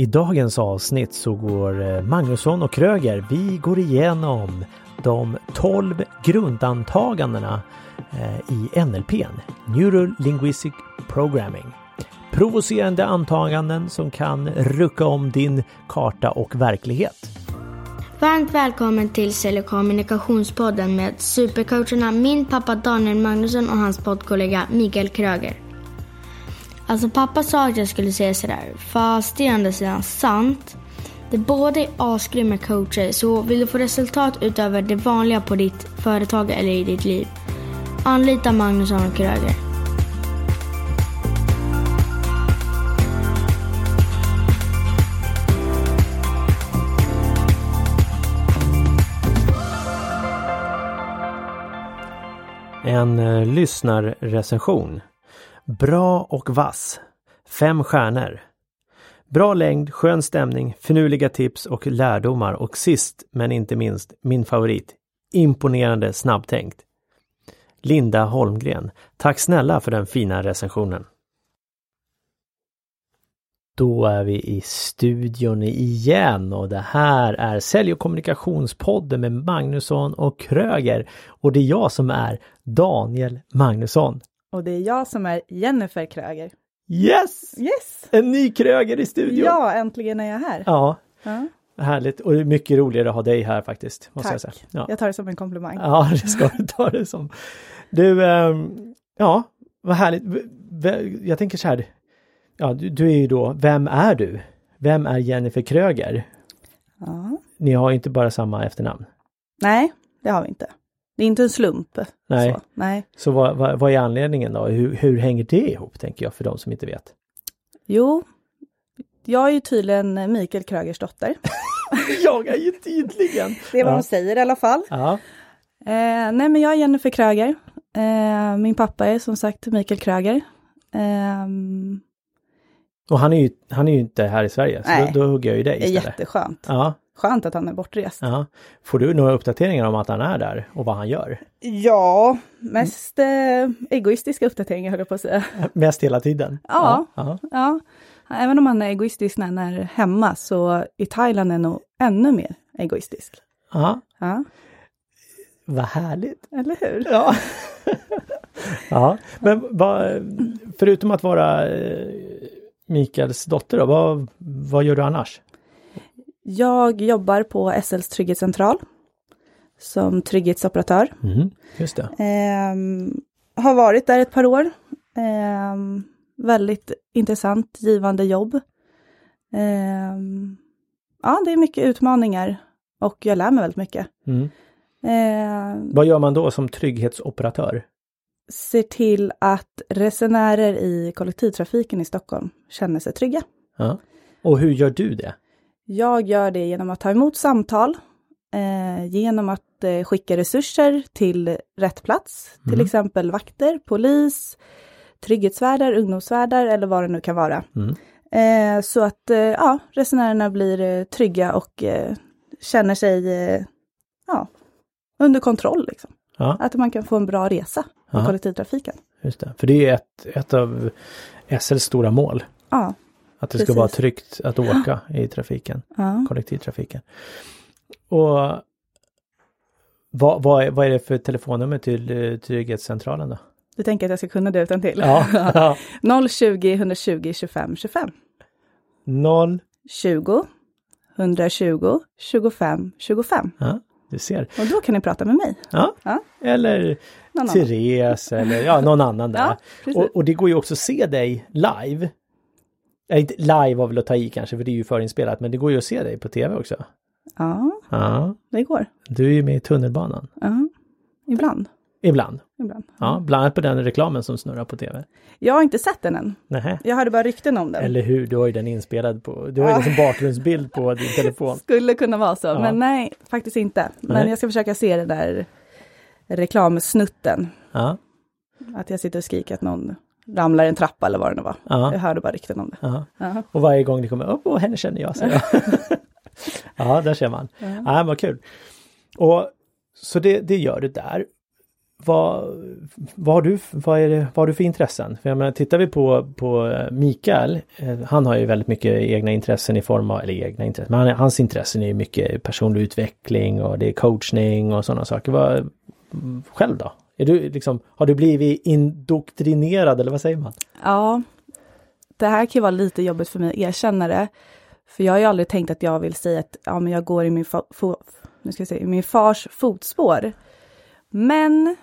I dagens avsnitt så går eh, Magnusson och Kröger, vi går igenom de 12 grundantagandena eh, i NLP, Neuro Linguistic Programming. Provocerande antaganden som kan rucka om din karta och verklighet. Varmt välkommen till Sälj och kommunikationspodden med supercoacherna min pappa Daniel Magnusson och hans poddkollega Mikael Kröger. Alltså pappa sa att jag skulle säga sådär, fast det är ändå sidan sant. Det båda är asgrymma coacher, så vill du få resultat utöver det vanliga på ditt företag eller i ditt liv, anlita Magnusson och Kröger. En eh, lyssnarrecension. Bra och vass. Fem stjärnor. Bra längd, skön stämning, finurliga tips och lärdomar och sist men inte minst min favorit. Imponerande snabbtänkt. Linda Holmgren. Tack snälla för den fina recensionen. Då är vi i studion igen och det här är Sälj och kommunikationspodden med Magnusson och Kröger. Och det är jag som är Daniel Magnusson. Och det är jag som är Jennifer Kröger. Yes! Yes! En ny Kröger i studion! Ja, äntligen är jag här. Ja, Ja, härligt och det är mycket roligare att ha dig här faktiskt. Måste jag tack. säga. Ja. Jag tar det som en komplimang. ja, det ska du ta det som. Du, ehm, ja, vad härligt. Jag tänker så här. Ja, du, du är ju då, vem är du? Vem är Jennifer Kröger? Ja. Ni har inte bara samma efternamn. Nej, det har vi inte. Det är inte en slump. Nej. Så. Nej. Så vad, vad, vad är anledningen då? Hur, hur hänger det ihop, tänker jag, för de som inte vet? Jo, jag är ju tydligen Mikael Krögers dotter. jag är ju tydligen! Det är vad Ja. de säger i alla fall. Ja, Eh, nej, men jag är Jennifer Kröger. Eh, min pappa är som sagt Mikael Kröger. Ehm, och han är ju, han är ju inte här i Sverige, så Nej. då, då hugger jag ju dig det är istället. jätteskönt. Ja, Skönt att han är bortrest. ja. Får du några uppdateringar om att han är där och vad han gör? Ja, mest eh, egoistiska uppdateringar höll jag på att säga. Mest hela tiden? Ja. ja. Ja, även om han är egoistisk när han är hemma så i Thailand är nog ännu mer egoistisk. ja. Ja, Vad härligt! eller hur? Ja. ja, men vad, förutom att vara eh, Mikaels dotter då, vad, vad gör du annars? Jag jobbar på SLs trygghetscentral som trygghetsoperatör. Mm, just det. Ehm, har varit där ett par år. Ehm, väldigt intressant, givande jobb. Ehm, ja, det är mycket utmaningar och jag lär mig väldigt mycket. Mm. Ehm, Vad gör man då som trygghetsoperatör? ser till att resenärer i kollektivtrafiken i Stockholm känner sig trygga. Ja. Och hur gör du det? Jag gör det genom att ta emot samtal, eh, genom att eh, skicka resurser till rätt plats, till Mm. exempel vakter, polis, trygghetsvärdar, ungdomsvärdar eller vad det nu kan vara. Mm. Eh, så att eh, ja, resenärerna blir eh, trygga och eh, känner sig ja, under kontroll. Liksom. Ja, Att man kan få en bra resa med kollektivtrafiken. just det. För det är ett, ett av SLs stora mål. Ja, Att det ska Precis. vara tryggt att åka i trafiken, ja. kollektivtrafiken. Och vad, vad, är, vad är det för telefonnummer till eh, Trygghetscentralen då? Du tänker att jag ska kunna det utan till? Ja, ja. 020 120 25 25. 0, 20 120 25 25. ja, du ser. Och då kan ni prata med mig. Ja. Ja. Eller Någon annan. Therese eller ja, någon annan där. Ja, och, och det går ju också att se dig live. Live var väl att ta i kanske, för det är ju förinspelat, men det går ju att se dig på tv också. Ja, Ja, det går. du är ju med i tunnelbanan. Ja. Ibland. Ibland. Ibland. Ja, bland annat på den reklamen som snurrar på tv. Jag har inte sett den än. Nähä. Jag hörde bara rykten om den. Eller hur, du har ju den inspelad på, du har ju Ja. den som bakgrundsbild på din telefon. Skulle kunna vara så, Ja. men nej, faktiskt inte. Men Nej. jag ska försöka se den där reklamsnutten. Ja, Att jag sitter och skriker att någon ramlar i en trappa eller vad det nu var. Ja. Jag hörde bara rykten om det. ja. Ja. Och varje gång det kommer upp, åh henne känner jag, säger jag. ja, där ser man. Ja, vad kul. Och Så det, det gör du där. vad, vad, har du, vad, är det, vad har du för intressen? För jag menar, tittar vi på, på Mikael, eh, han har ju väldigt mycket egna intressen i form av, eller egna intressen, men han, hans intressen är mycket personlig utveckling och det är coachning och sådana saker. Vad, själv då? Är du liksom, har du blivit indoktrinerad eller vad säger man? Ja, det här kan ju vara lite jobbigt för mig att erkänna det. För jag har ju aldrig tänkt att jag vill säga att ja, men jag går i min, fo, nu ska jag säga, i min fars fotspår. Men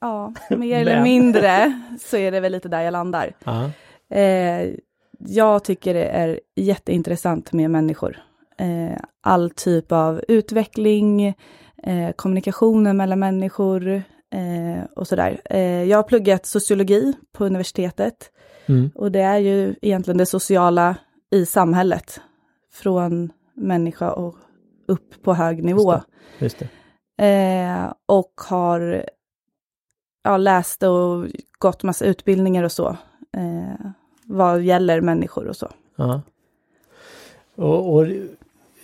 ja, mer eller mindre så är det väl lite där jag landar. Eh, jag tycker det är jätteintressant med människor. Eh, all typ av utveckling, eh, kommunikationen mellan människor eh, och sådär. Eh, jag har pluggat sociologi på universitetet. Mm. Och det är ju egentligen det sociala i samhället. Från människa och upp på hög nivå. Just det. Just det. Eh, och har ja, läst och gått massa utbildningar och så. Eh, vad gäller människor och så. Ja. Och, och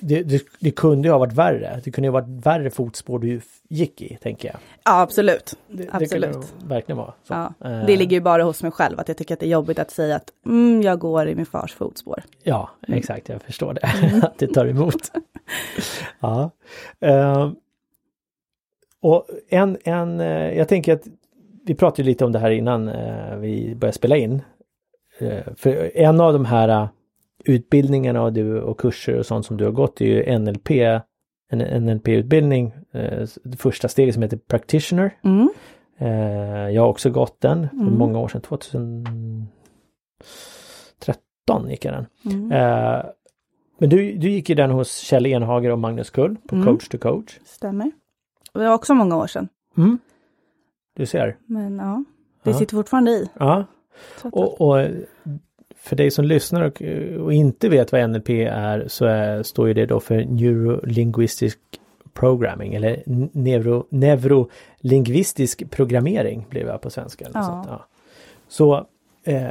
det, det, det, kunde ju ha varit värre. Det kunde ha varit värre fotspår du gick i, tänker jag. Ja, absolut. Det, absolut. Det verkligen vara. Ja, uh, det ligger ju bara hos mig själv att jag tycker att det är jobbigt att säga att mm, jag går i min fars fotspår. Ja, mm. exakt. Jag förstår det. Mm. att det tar emot. ja. Uh, och en, en, uh, jag tänker att vi pratade lite om det här innan vi började spela in. för en av de här utbildningarna och, du, och kurser och sånt som du har gått är ju NLP, en NLP-utbildning, eh, första steget som heter Practitioner. Mm. Eh, jag har också gått den för mm. många år sedan, 2013 gick jag den. Mm. Eh, men du, du gick ju den hos Kjell Enhager och Magnus Kull på mm. Coach to Coach. Stämmer. Det var också många år sedan. Mm. Du ser. Men ja, det ja. sitter fortfarande i. Ja. Och, och för dig som lyssnar och, och, inte vet vad NLP är så är, står ju det då för Neurolinguistic Programming eller neuro, neurolingvistisk programmering blev jag på svenska. Ja. Sånt, ja. Så eh,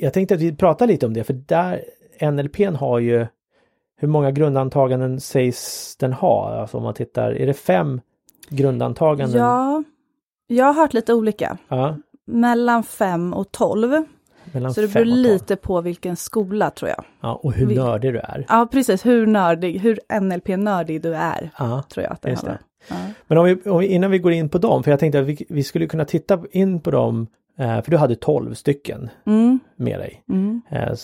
jag tänkte att vi pratar lite om det för där NLP har ju hur många grundantaganden sägs den ha? Alltså om man tittar, är det fem grundantaganden? Ja, jag har hört lite olika. Ja. Mellan fem och tolv. Mellan så det beror lite på vilken skola tror jag. Ja, och hur nördig du är. Ja, precis. Hur nördig, hur NLP-nördig du är. Ja, tror jag att det just det. Ja. Men om vi, om, innan vi går in på dem, för jag tänkte att vi, vi skulle kunna titta in på dem eh, för du hade 12 stycken mm. med dig. Mm. Eh, eh,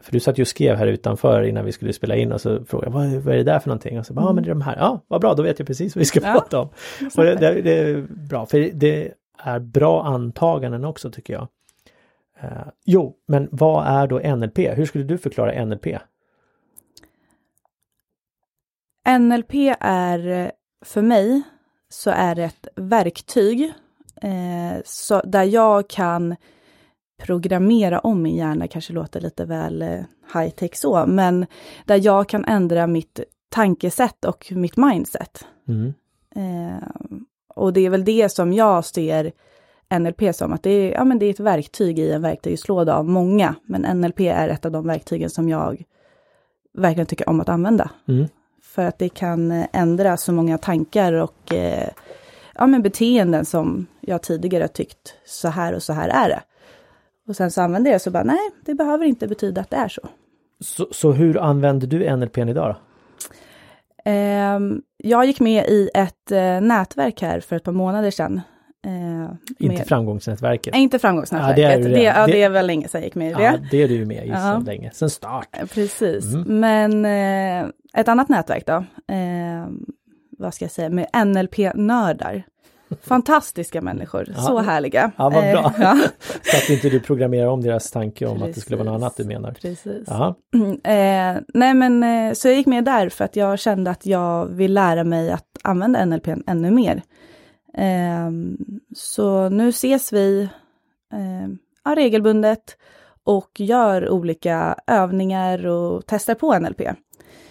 för du satt ju och skrev här utanför innan vi skulle spela in och så frågade jag vad, vad är det där för någonting? Och så bara, mm. ja men det är de här, ja vad bra då vet jag precis vad vi ska ja. prata om. Och det, det, det, är bra, för det är bra antaganden också tycker jag. Uh, jo, men vad är då NLP? Hur skulle du förklara NLP? NLP är för mig så är det ett verktyg eh, så, där jag kan programmera om min hjärna, kanske låter lite väl eh, high tech så, men där jag kan ändra mitt tankesätt och mitt mindset. Mm. Eh, och det är väl det som jag ser NLP som att det är, ja, men det är ett verktyg i en verktygslåda av många. Men NLP är ett av de verktygen som jag verkligen tycker om att använda. Mm. För att det kan ändra så många tankar och eh, ja, men beteenden som jag tidigare tyckt så här och så här är det. Och sen så använder jag så bara, nej, det behöver inte betyda att det är så. Så, så hur använder du NLP idag då? Eh, jag gick med i ett eh, nätverk här för ett par månader sedan Eh, inte med, framgångsnätverket? Inte framgångsnätverket, ja, det, är det, ja, det är väl länge sedan jag gick med i det. Ja, det är du ju med i ja. så länge, sen start. Eh, precis, mm. men eh, ett annat nätverk då, eh, vad ska jag säga, med NLP-nördar. Fantastiska människor, ja. så härliga. Ja, vad bra. Eh, så att inte du programmerar om deras tanke om Precis. att det skulle vara något annat du menar. Precis. Eh, nej men så jag gick med där för att jag kände att jag vill lära mig att använda NLP ännu mer. Ehm, så nu ses vi eh, regelbundet och gör olika övningar och testar på NLP.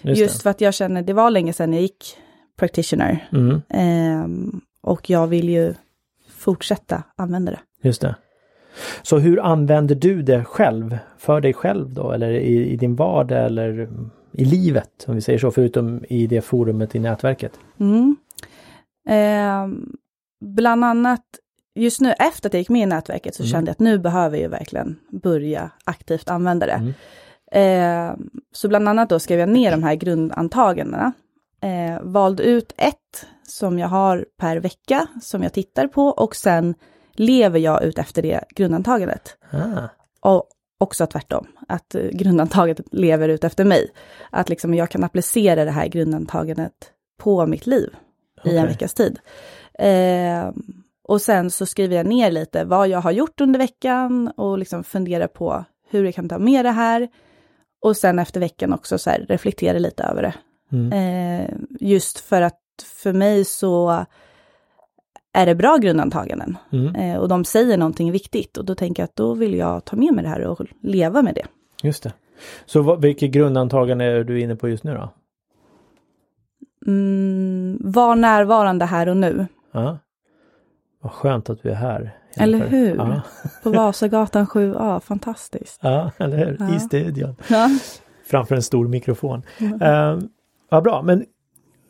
Just, Just för att jag känner, det var länge sedan jag gick practitioner. Mm. Eh, och jag vill ju fortsätta använda det. Just det. Så hur använder du det själv, för dig själv då, eller i, i din vardag eller i livet, om vi säger så, förutom i det forumet i nätverket? Mm. Eh, bland annat just nu efter att jag gick med i nätverket så Mm. kände jag att nu behöver jag verkligen börja aktivt använda det. Mm. Eh, så bland annat då skrev jag ner de här grundantagandena. Eh, valde ut ett som jag har per vecka som jag tittar på och sen lever jag ut efter det grundantagandet. Ah. Och också tvärtom, att grundantagandet lever ut efter mig. Att liksom jag kan applicera det här grundantagandet på mitt liv i en veckas tid. Eh, och sen så skriver jag ner lite vad jag har gjort under veckan och liksom funderar på hur jag kan ta med det här. Och sen efter veckan också så här reflektera lite över det. Mm. Eh, just för att för mig så är det bra grundantaganden. Mm. Eh, och de säger någonting viktigt och då tänker jag att då vill jag ta med mig det här och leva med det. Just det. Så vad, vilket grundantagande är du inne på just nu då? Mm, var närvarande här och nu. Ja. Vad skönt att vi är här. Eller hur? Ja, På Vasagatan 7A, fantastiskt. ja eller hur? Ja. I studion. Ja. Framför en stor mikrofon. Mm. Uh, vad bra, men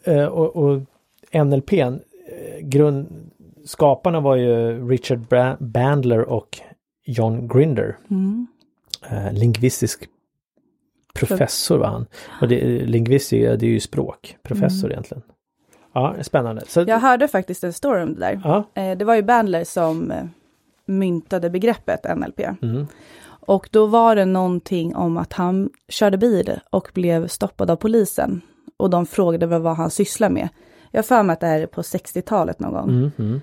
eh, och, och NLP, eh, grund, skaparna var ju Richard Bandler och John Grinder. Mm. Eh, lingvistisk professor var han. Och det, lingvistik, det är ju språk, professor egentligen. Ja, spännande. Så. Jag hörde faktiskt en story om det där. ja, Eh, det var ju Bandler som eh, myntade begreppet NLP. mm, Och då var det någonting om att han körde bil och blev stoppad av polisen. Och de frågade vad, han sysslar med. Jag för mig att det här är på 60-talet någon gång. mm, mm.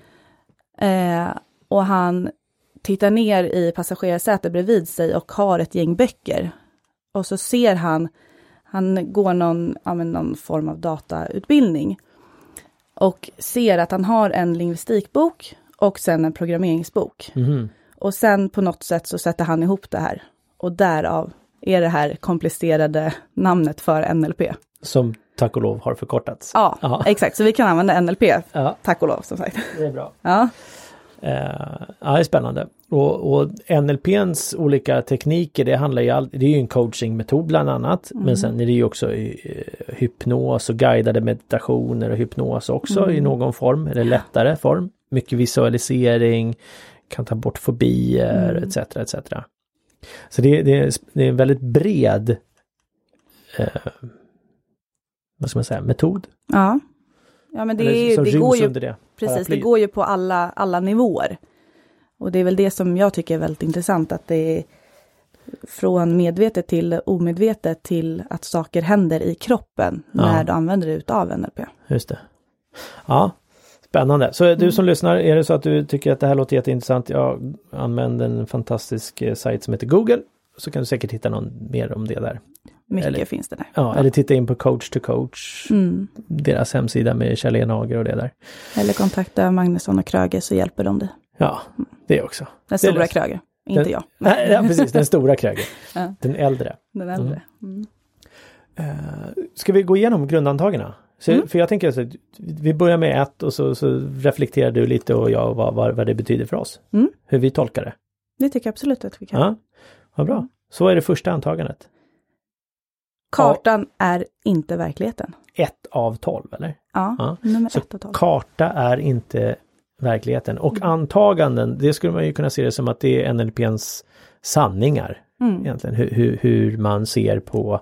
Eh, och han tittar ner i passagerarsätet bredvid sig och har ett gäng böcker. Och så ser han, han går någon, ja, någon form av datautbildning. Och ser att han har en lingvistikbok och sen en programmeringsbok. Mhm. Och sen på något sätt så sätter han ihop det här. Och därav är det här komplicerade namnet för NLP. Som tack och lov har förkortats. Ja, Ja. exakt. Så vi kan använda NLP, Ja, tack och lov som sagt. det är bra. Ja, Eh, ja, det är spännande. Och, och NLPns olika tekniker, det handlar ju all, det är ju en coachingmetod bland annat. Men sen är det ju också eh, hypnos och guidade meditationer och hypnos också i någon form, eller lättare form. Mycket visualisering, kan ta bort fobier etc. etc. Så det, det, är, det är en väldigt bred eh, vad ska man säga, metod. ja. Ja, men det, är, det går ju under det. Precis, det går ju på alla, alla nivåer. Och det är väl det som jag tycker är väldigt intressant, att det är från medvetet till omedvetet till att saker händer i kroppen Ja. när du använder dig utav NLP. Just det. Ja, spännande. Så du som lyssnar, är det så att du tycker att det här låter jätteintressant, ja, använd en fantastisk eh, sajt som heter Google. Så kan du säkert hitta någon mer om det där. Mycket Eller- finns det där. Ja, eller titta in på coach to coach, Mm. deras hemsida med Kjell Enhager och det där. Eller kontakta Magnusson och Kröger så hjälper de dig. Ja, det också. Den Det stora. Kröger, inte Den- jag. Nej, ja, precis, den stora Kröger. Ja. Den äldre. Den äldre. Mm. Uh, ska vi gå igenom grundantagarna? Så, Mm. För jag tänker att vi börjar med ett och så, så reflekterar du lite och jag vad, vad, vad det betyder för oss. Mm. Hur vi tolkar det. Det tycker jag absolut att vi kan. Ja, vad bra. Så är det första antagandet. Kartan är inte verkligheten. Ett av tolv, eller? Ja, Ja. nummer Så ett och tolv. Karta är inte verkligheten. Och antaganden, det skulle man ju kunna se det som att det är NLPns sanningar. Mm. Egentligen hur, hur, hur man ser på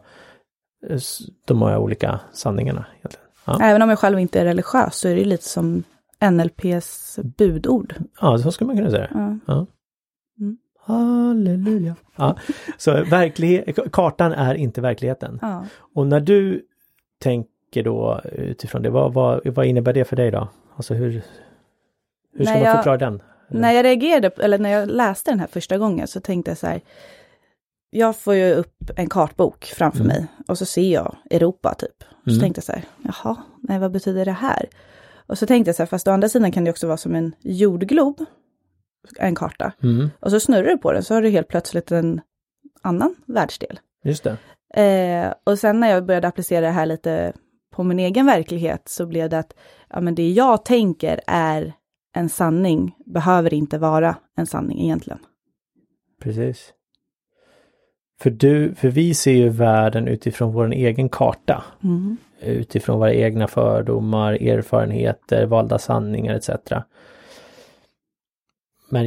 eh, de här olika sanningarna. Egentligen. Ja. Även om jag själv inte är religiös så är det lite som NLPs budord. ja, så skulle man kunna säga det. Ja. Ja. Mm. Halleluja. Ja. Så verklighet, kartan är inte verkligheten. Ja. Och när du tänker då utifrån det, vad, vad, vad innebär det för dig då? Alltså hur, hur ska När man jag- förklara den? Eller? När jag reagerade, eller när jag läste den här första gången så tänkte jag så här. Jag får ju upp en kartbok framför Mm. mig och så ser jag Europa typ. Och så Mm. tänkte jag så här, jaha, nej vad betyder det här? Och så tänkte jag så här, fast å andra sidan kan det också vara som en jordglob, en karta. Mm, Och så snurrar du på den så har du helt plötsligt en annan världsdel. just det. Eh, och sen när jag började applicera det här lite på min egen verklighet så blev det att ja, men det jag tänker är en sanning, behöver inte vara en sanning egentligen. Precis. För du, för vi ser ju världen utifrån vår egen karta. Utifrån våra egna fördomar, erfarenheter, valda sanningar etc. men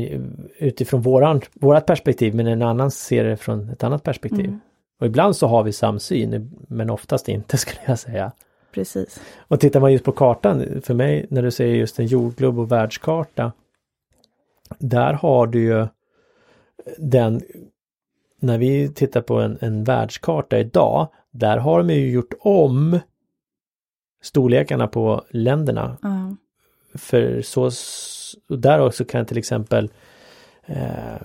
utifrån våran, vårat perspektiv, men en annan ser det från ett annat perspektiv. Mm. Och ibland så har vi samsyn, men oftast inte skulle jag säga. Precis. Och tittar man just på kartan, för mig när du säger just en jordglob och världskarta. Där har du ju den, när vi tittar på en, en världskarta idag, där har de ju gjort om storlekarna på länderna. Ja. För så, där också kan till exempel eh,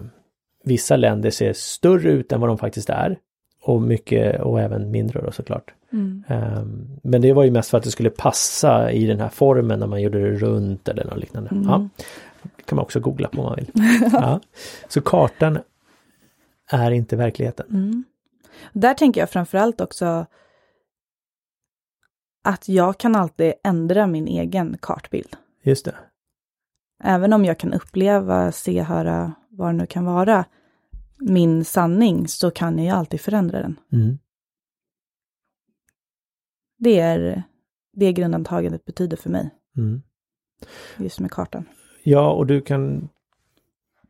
vissa länder se större ut än vad de faktiskt är. Och mycket och även mindre då såklart. Mm. Ehm, Men det var ju mest för att det skulle passa i den här formen när man gjorde det runt eller något liknande. Mm. Ja, kan man också googla på om man vill. ja. Så kartan är inte verkligheten. Mm. Där tänker jag framförallt också att jag kan alltid ändra min egen kartbild. Just det. Även om jag kan uppleva, se, höra, vad det nu kan vara, min sanning, så kan jag ju alltid förändra den. Mm. Det är det grundantagandet betyder för mig, Mm. just med kartan. Ja, och du kan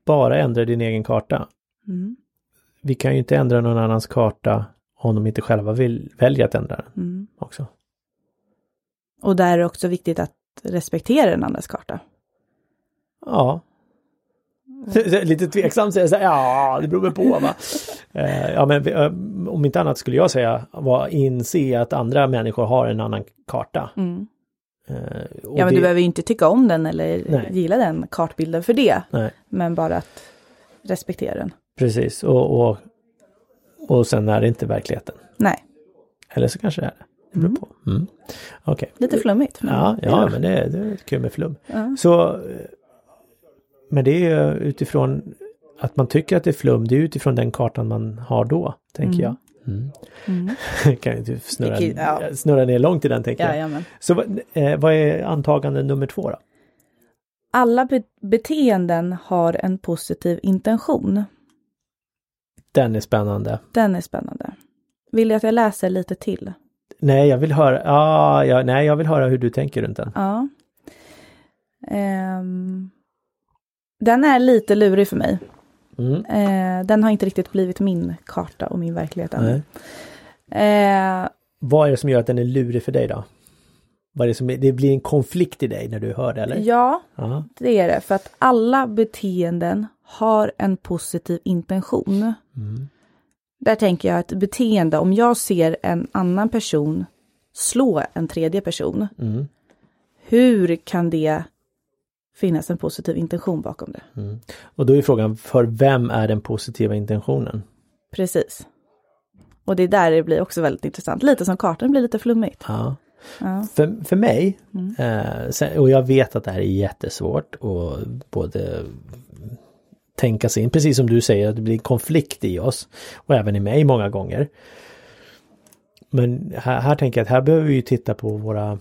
bara ändra din egen karta. Mm. Vi kan ju inte ändra någon annans karta om de inte själva vill välja att ändra den Mm. också. Och där är det också viktigt att respektera den andras karta. Ja. Lite tveksamt säger jag så här, ja det beror väl på va. Eh, ja men eh, om inte annat skulle jag säga var inse att andra människor har en annan karta. Mm. Eh, Ja, men det- du behöver ju inte tycka om den eller Nej. gilla den kartbilden för det, Nej, men bara att respektera den. precis och, och, och sen är det inte verkligheten. Nej, Eller så kanske det är det. Det beror Mm. på. Mm. Okej. lite flummigt. men- Ja, ja men det, det är kul med flum. Ja. Så, men det är ju utifrån att man tycker att det är flum, det är utifrån den kartan man har då, tänker Mm. jag. Mm. Mm. kan ju inte snurra, ja. snurra ner långt i den tänker jag. Jajamän. Så vad- eh, vad är antagande nummer två då? Alla be- beteenden har en positiv intention. Den är spännande. Den är spännande. Vill du att jag läser lite till? Nej, jag vill höra, ah, ja, nej, jag vill höra hur du tänker runt den. Ja. Ehm, den är lite lurig för mig. Mm. Eh, den har inte riktigt blivit min karta och min verklighet ännu. Eh, Vad är det som gör att den är lurig för dig då? Vad är det, som är, det blir en konflikt i dig när du hör det eller? ja, Ja. det är det. För att alla beteenden har en positiv intention. Mm. Där tänker jag att beteende, om jag ser en annan person slå en tredje person, Mm. hur kan det finnas en positiv intention bakom det? Mm. Och då är frågan, för vem är den positiva intentionen? Precis. Och det är där det blir också väldigt intressant. Lite som kartan blir lite flummigt. Ja. Ja. För, för mig, Mm. eh, och jag vet att det här är jättesvårt och både tänka sig in, precis som du säger, att det blir konflikt i oss och även i mig många gånger. Men här, här tänker jag att här behöver vi ju titta på våra,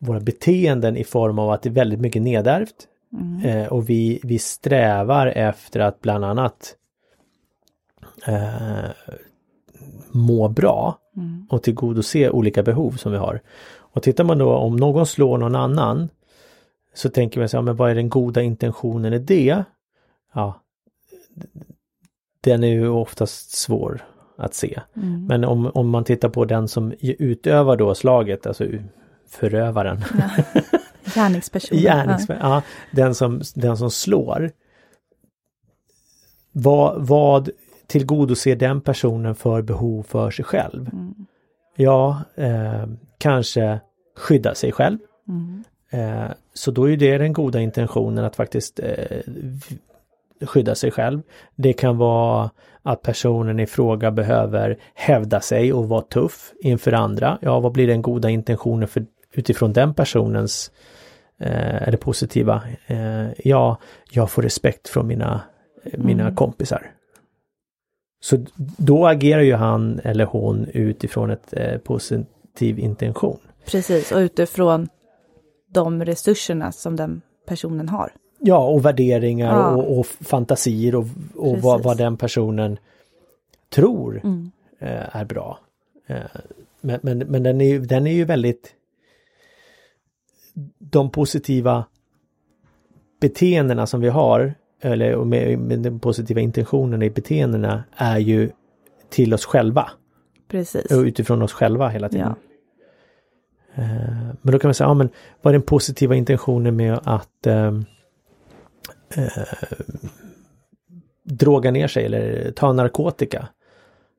våra beteenden i form av att det är väldigt mycket nedärvt. Mm. Eh, och vi, vi strävar efter att bland annat eh, må bra Mm. och tillgodose olika behov som vi har. Och tittar man då om någon slår någon annan så tänker man så här, men vad är den goda intentionen i det? Ja, den är ju oftast svår att se. Mm. Men om, om man tittar på den som utövar då slaget, alltså förövaren, Gärningspersonen. Gärnings, ja. den, som, den som slår. Vad, vad tillgodoser den personen för behov för sig själv? Mm. Ja, eh, kanske skydda sig själv. Mm. Eh, så då är det den goda intentionen att faktiskt eh, skydda sig själv. Det kan vara att personen i fråga behöver hävda sig och vara tuff inför andra. Ja, vad blir den goda intentionen för, utifrån den personens eh, eller positiva? Eh, ja, jag får respekt från mina, mina Mm. kompisar. Så då agerar ju han eller hon utifrån ett eh, positiv intention. Precis, och utifrån de resurserna som den personen har. Ja, och värderingar Ja. och, och fantasier och, och vad, vad den personen tror Mm. är bra. Men men, men den, är den är ju väldigt de positiva beteendena som vi har eller med, med den positiva intentionen i beteendena är ju till oss själva. Precis. Och utifrån oss själva hela tiden. Ja. Eh, Men då kan man säga, ja men vad är den positiva intentionen med att eh, eh, droga ner sig eller ta narkotika?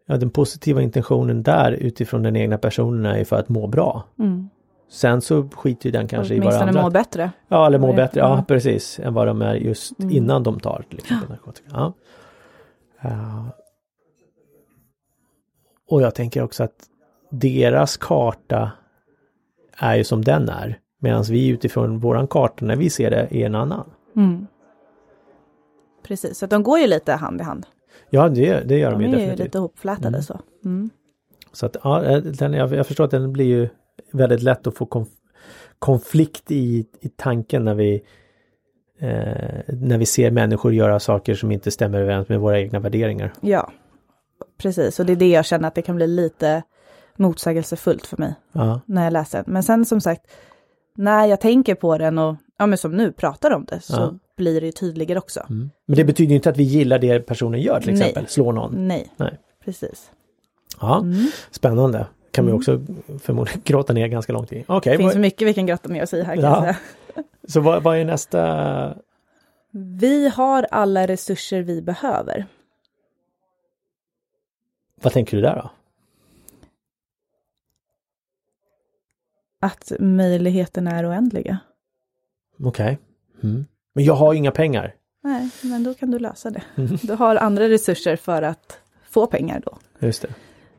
Ja, den positiva intentionen där utifrån den egna personen är för att må bra. Mm. Sen så skiter den kanske i vad Åtminstone andra... må bättre. Ja, eller må Ja, bättre, ja precis, än vad de är just Mm. innan de tar till exempel narkotika. Ja. Ja. Och jag tänker också att deras karta är ju som den är. Medan vi utifrån våran karta när vi ser det är en annan. Mm. Precis, så de går ju lite hand i hand. Ja, det, det gör de, De ju är ju definitivt. lite ihopflätade Mm. så. Mm. Så att, ja, den, jag, jag förstår att den blir ju väldigt lätt att få konf konflikt i, i tanken när vi eh, när vi ser människor göra saker som inte stämmer överens med våra egna värderingar. Ja, precis. Och det är det jag känner att det kan bli lite motsägelsefullt för mig Ja, när jag läser. Men sen som sagt, när jag tänker på den och ja, men som nu pratar om det så Ja. blir det tydligare också. mm. Men det betyder inte att vi gillar det personen gör till Nej. exempel, slår någon. Nej, Nej. precis. Ja, Mm. spännande. Kan vi Mm. också förmodligen gråta ner ganska långt i. Okej, Det finns vad- mycket vi kan grotta ner oss i här kan Ja. säga. så vad, vad är nästa? Vi har alla resurser vi behöver. Vad tänker du där då? Att möjligheterna är oändliga. Okej. Mm. Men jag har inga pengar. Nej, men då kan du lösa det. Mm. Du har andra resurser för att få pengar då. Just det.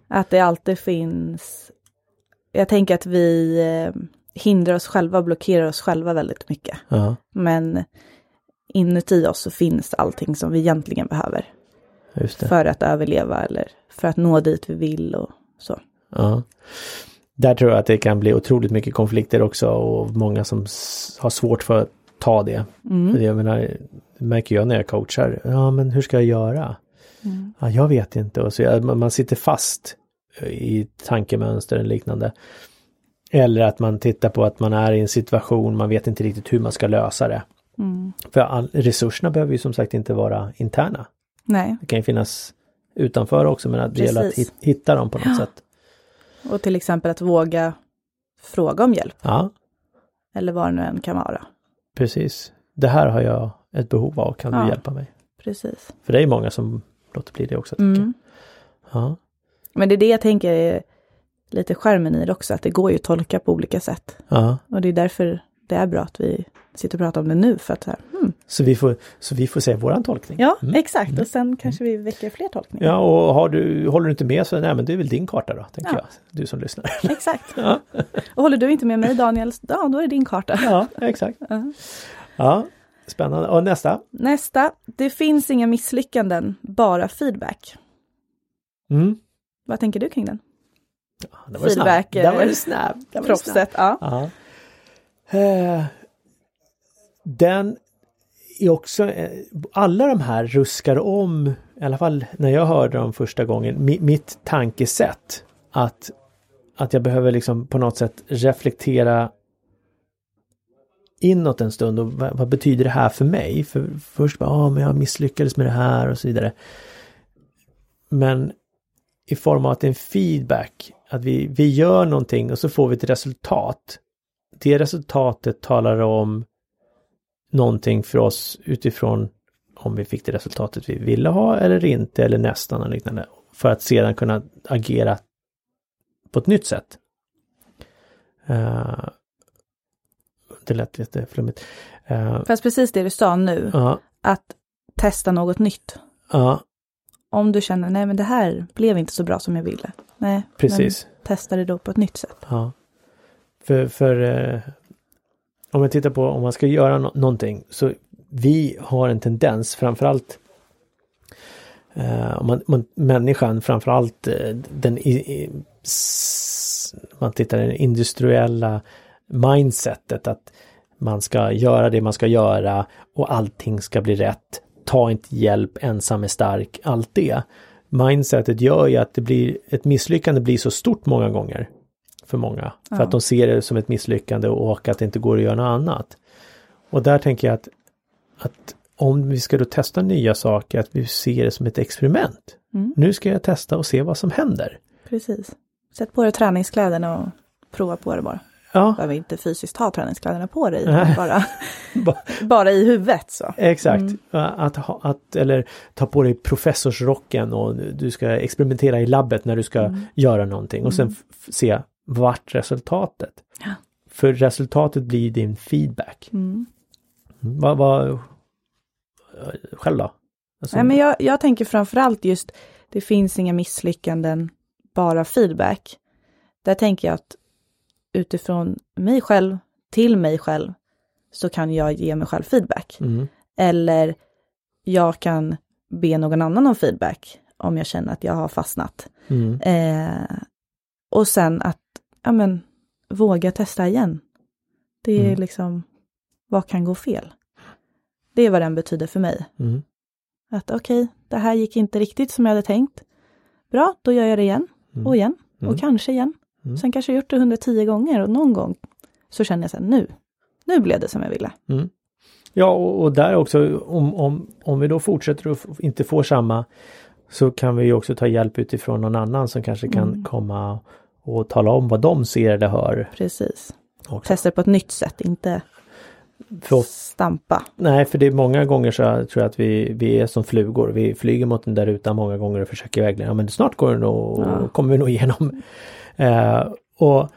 Att det alltid finns... Jag tänker att vi eh, hindrar oss själva, blockerar oss själva väldigt mycket. Ja, Men inuti oss så finns allting som vi egentligen behöver. För att överleva eller för att nå dit vi vill och så. Ja. Där tror jag att det kan bli otroligt mycket konflikter också och många som har svårt för att ta det. Mm. Jag menar, det märker jag när jag coachar. Ja, men hur ska jag göra? Mm. Ja, jag vet inte. Och så man sitter fast i tankemönster och liknande. Eller att man tittar på att man är i en situation, man vet inte riktigt hur man ska lösa det. Mm. För all, resurserna behöver ju som sagt inte vara interna. Nej, Det kan ju finnas utanför också men att det gäller att hitta dem på något Ja. sätt. och till exempel att våga fråga om hjälp. Ja, Eller vad det nu än kan vara. precis. Det här har jag ett behov av, kan du Ja. hjälpa mig? Precis. För det är många som låter bli det också. Mm. jag. Ja. Men det är det jag tänker är lite skärmen i det också, att det går ju att tolka på olika sätt. Ja. Och det är därför det är bra att vi sitter och pratar om det nu, för att här, hmm. Så, vi får, så vi får se våran tolkning. Ja, Mm. exakt. Och sen kanske vi väcker fler tolkningar. Ja, och har du, håller du inte med så nej men det är väl din karta då, tänker Ja. jag. Du som lyssnar. Exakt. Ja, Och håller du inte med mig Daniel, ja då är det din karta. ja exakt. Ja. Ja, spännande. Och nästa? Nästa, det finns inga misslyckanden, bara feedback. Mm. Vad tänker du kring den? Ja, Feedback, snabb. Det var eh, det snabb. Var det snabb. Proffset, ja. Eh, Den är också, eh, alla de här ruskar om, i alla fall när jag hörde dem första gången, mi, mitt tankesätt. Att, att jag behöver liksom på något sätt reflektera inåt en stund och vad, vad betyder det här för mig? För först bara, ah, men jag misslyckades med det här och så vidare. Men i form av att det är en feedback, att vi, vi gör någonting och så får vi ett resultat. Det resultatet talar om någonting för oss utifrån om vi fick det resultatet vi ville ha eller inte eller nästan och liknande. För att sedan kunna agera på ett nytt sätt. Uh, det lät lite flummigt. Uh, Fast precis det du sa nu, ja, att testa något nytt. ja, Om du känner, nej men det här blev inte så bra som jag ville. Nej, precis. testa det då på ett nytt sätt. Ja. För, för eh, om man tittar på om man ska göra no någonting så vi har en tendens framförallt om man, man, människan framförallt eh, den i, i, man tittar i det industriella mindsetet att man ska göra det man ska göra och allting ska bli rätt. Ta inte hjälp, ensam är stark, allt det. Mindsetet gör ju att det blir ett misslyckande blir så stort många gånger för många. För Ja. att de ser det som ett misslyckande och att det inte går att göra något annat. Och där tänker jag att, att om vi ska då testa nya saker, att vi ser det som ett experiment. Mm. Nu ska jag testa och se vad som händer. Precis. Sätt på dig träningskläderna och prova på det bara. Ja, behöver inte fysiskt ha träningskläderna på dig, bara, Ba- bara i huvudet så. exakt. Mm. Att, att, eller ta på dig professorsrocken och du ska experimentera i labbet när du ska Mm. göra någonting och sen Mm. se vart resultatet. Ja. För resultatet blir din feedback. Mm. Mm, Vad, vad, själv då? Alltså, Nej, men jag, jag tänker framförallt just, det finns inga misslyckanden, bara feedback. Där tänker jag att utifrån mig själv, till mig själv, så kan jag ge mig själv feedback. mm, Eller jag kan be någon annan om feedback om jag känner att jag har fastnat. mm, Eh, och sen att, ja men, våga testa igen. Det är Mm. liksom, vad kan gå fel? Det är vad den betyder för mig. mm, Att okej, det här gick inte riktigt som jag hade tänkt. Bra, då gör jag det igen mm, och igen Mm. och kanske igen. Mm. Sen kanske jag gjort det 110 gånger och någon gång så känner jag så här, nu, nu blev det som jag ville. mm. Ja, och, och där också om, om, om vi då fortsätter och inte får samma så kan vi ju också ta hjälp utifrån någon annan som kanske kan Mm. komma och tala om vad de ser eller hör. Precis. Också. Testa på ett nytt sätt, inte För stampa. nej, för det är många gånger så jag tror jag att vi, vi är som flugor. Vi flyger mot den där rutan många gånger och försöker vägleda. Ja, men snart går det nog, Ja. kommer vi nog igenom. Eh, och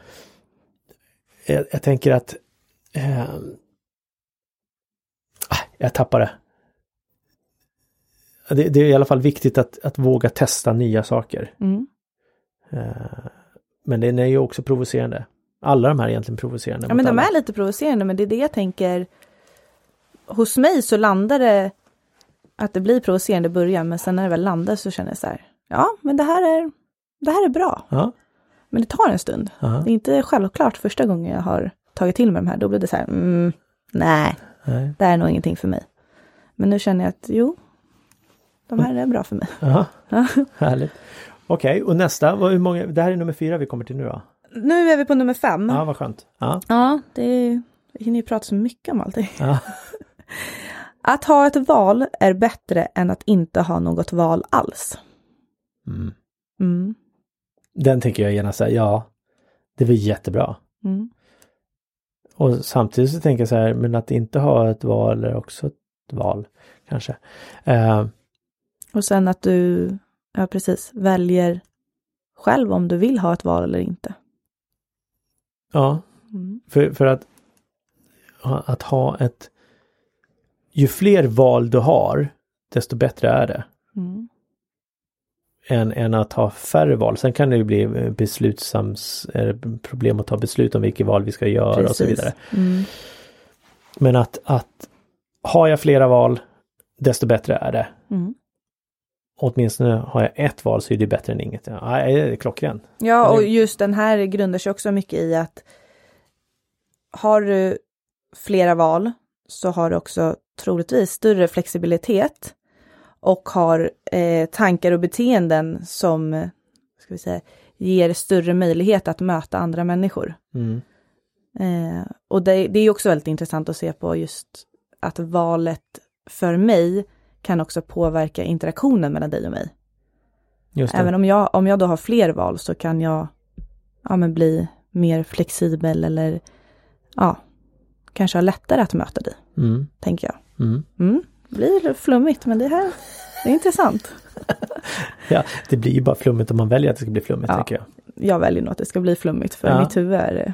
jag, jag tänker att eh, ah, jag tappar det. det. Det är i alla fall viktigt att, att våga testa nya saker. Mm. Eh, men den är ju också provocerande. Alla de här är egentligen provocerande. Ja men de alla. är lite provocerande men det är det jag tänker. Hos mig så landar det att det blir provocerande i början men sen när det väl landar så känner jag så här. Ja men det här är, det här är bra. Ja, Men det tar en stund. ja, Det är inte självklart första gången jag har tagit till mig de här. Då blir det så här. Mm, nej, nej, det här är nog ingenting för mig. Men nu känner jag att jo, de här är bra för mig. ja, Ja. härligt. Okej, och nästa, hur många, det här är nummer fyra vi kommer till nu då? Nu är vi på nummer fem. Ja, vad skönt. Ja, Ja, det är, vi hinner ju prata så mycket om allting. ja, Att ha ett val är bättre än att inte ha något val alls. mm. Mm. Den tänker jag gärna säga, ja, det var jättebra. Mm. Och samtidigt så tänker jag så här, men att inte ha ett val är också ett val, kanske. Eh, Och sen att du, ja precis, väljer själv om du vill ha ett val eller inte. ja, Mm. för, för att, att ha ett, ju fler val du har, desto bättre är det. Mm. Än, än att ha färre val. Sen kan det ju bli eh, beslutsams, eh, problem att ta beslut om vilket val vi ska göra och så vidare. Mm. Men att, att har jag flera val, desto bättre är det. Mm. Åtminstone har jag ett val så är det bättre än inget. Ja, det är klockrent. Ja, och just den här grundar sig också mycket i att har du flera val så har du också troligtvis större flexibilitet och har eh, tankar och beteenden som ska vi säga, ger större möjlighet att möta andra människor. Mm. Eh, och det, det är också väldigt intressant att se på just att valet för mig kan också påverka interaktionen mellan dig och mig. Även om jag, om jag då har fler val så kan jag ja, men bli mer flexibel eller ja, kanske ha lättare att möta dig, Mm. tänker jag. Mm. Det blir flummigt, men det här det är intressant. Ja, det blir ju bara flummigt om man väljer att det ska bli flummigt, Ja. tänker jag. Jag väljer nog att det ska bli flummigt, för Ja. mitt huvud är eh,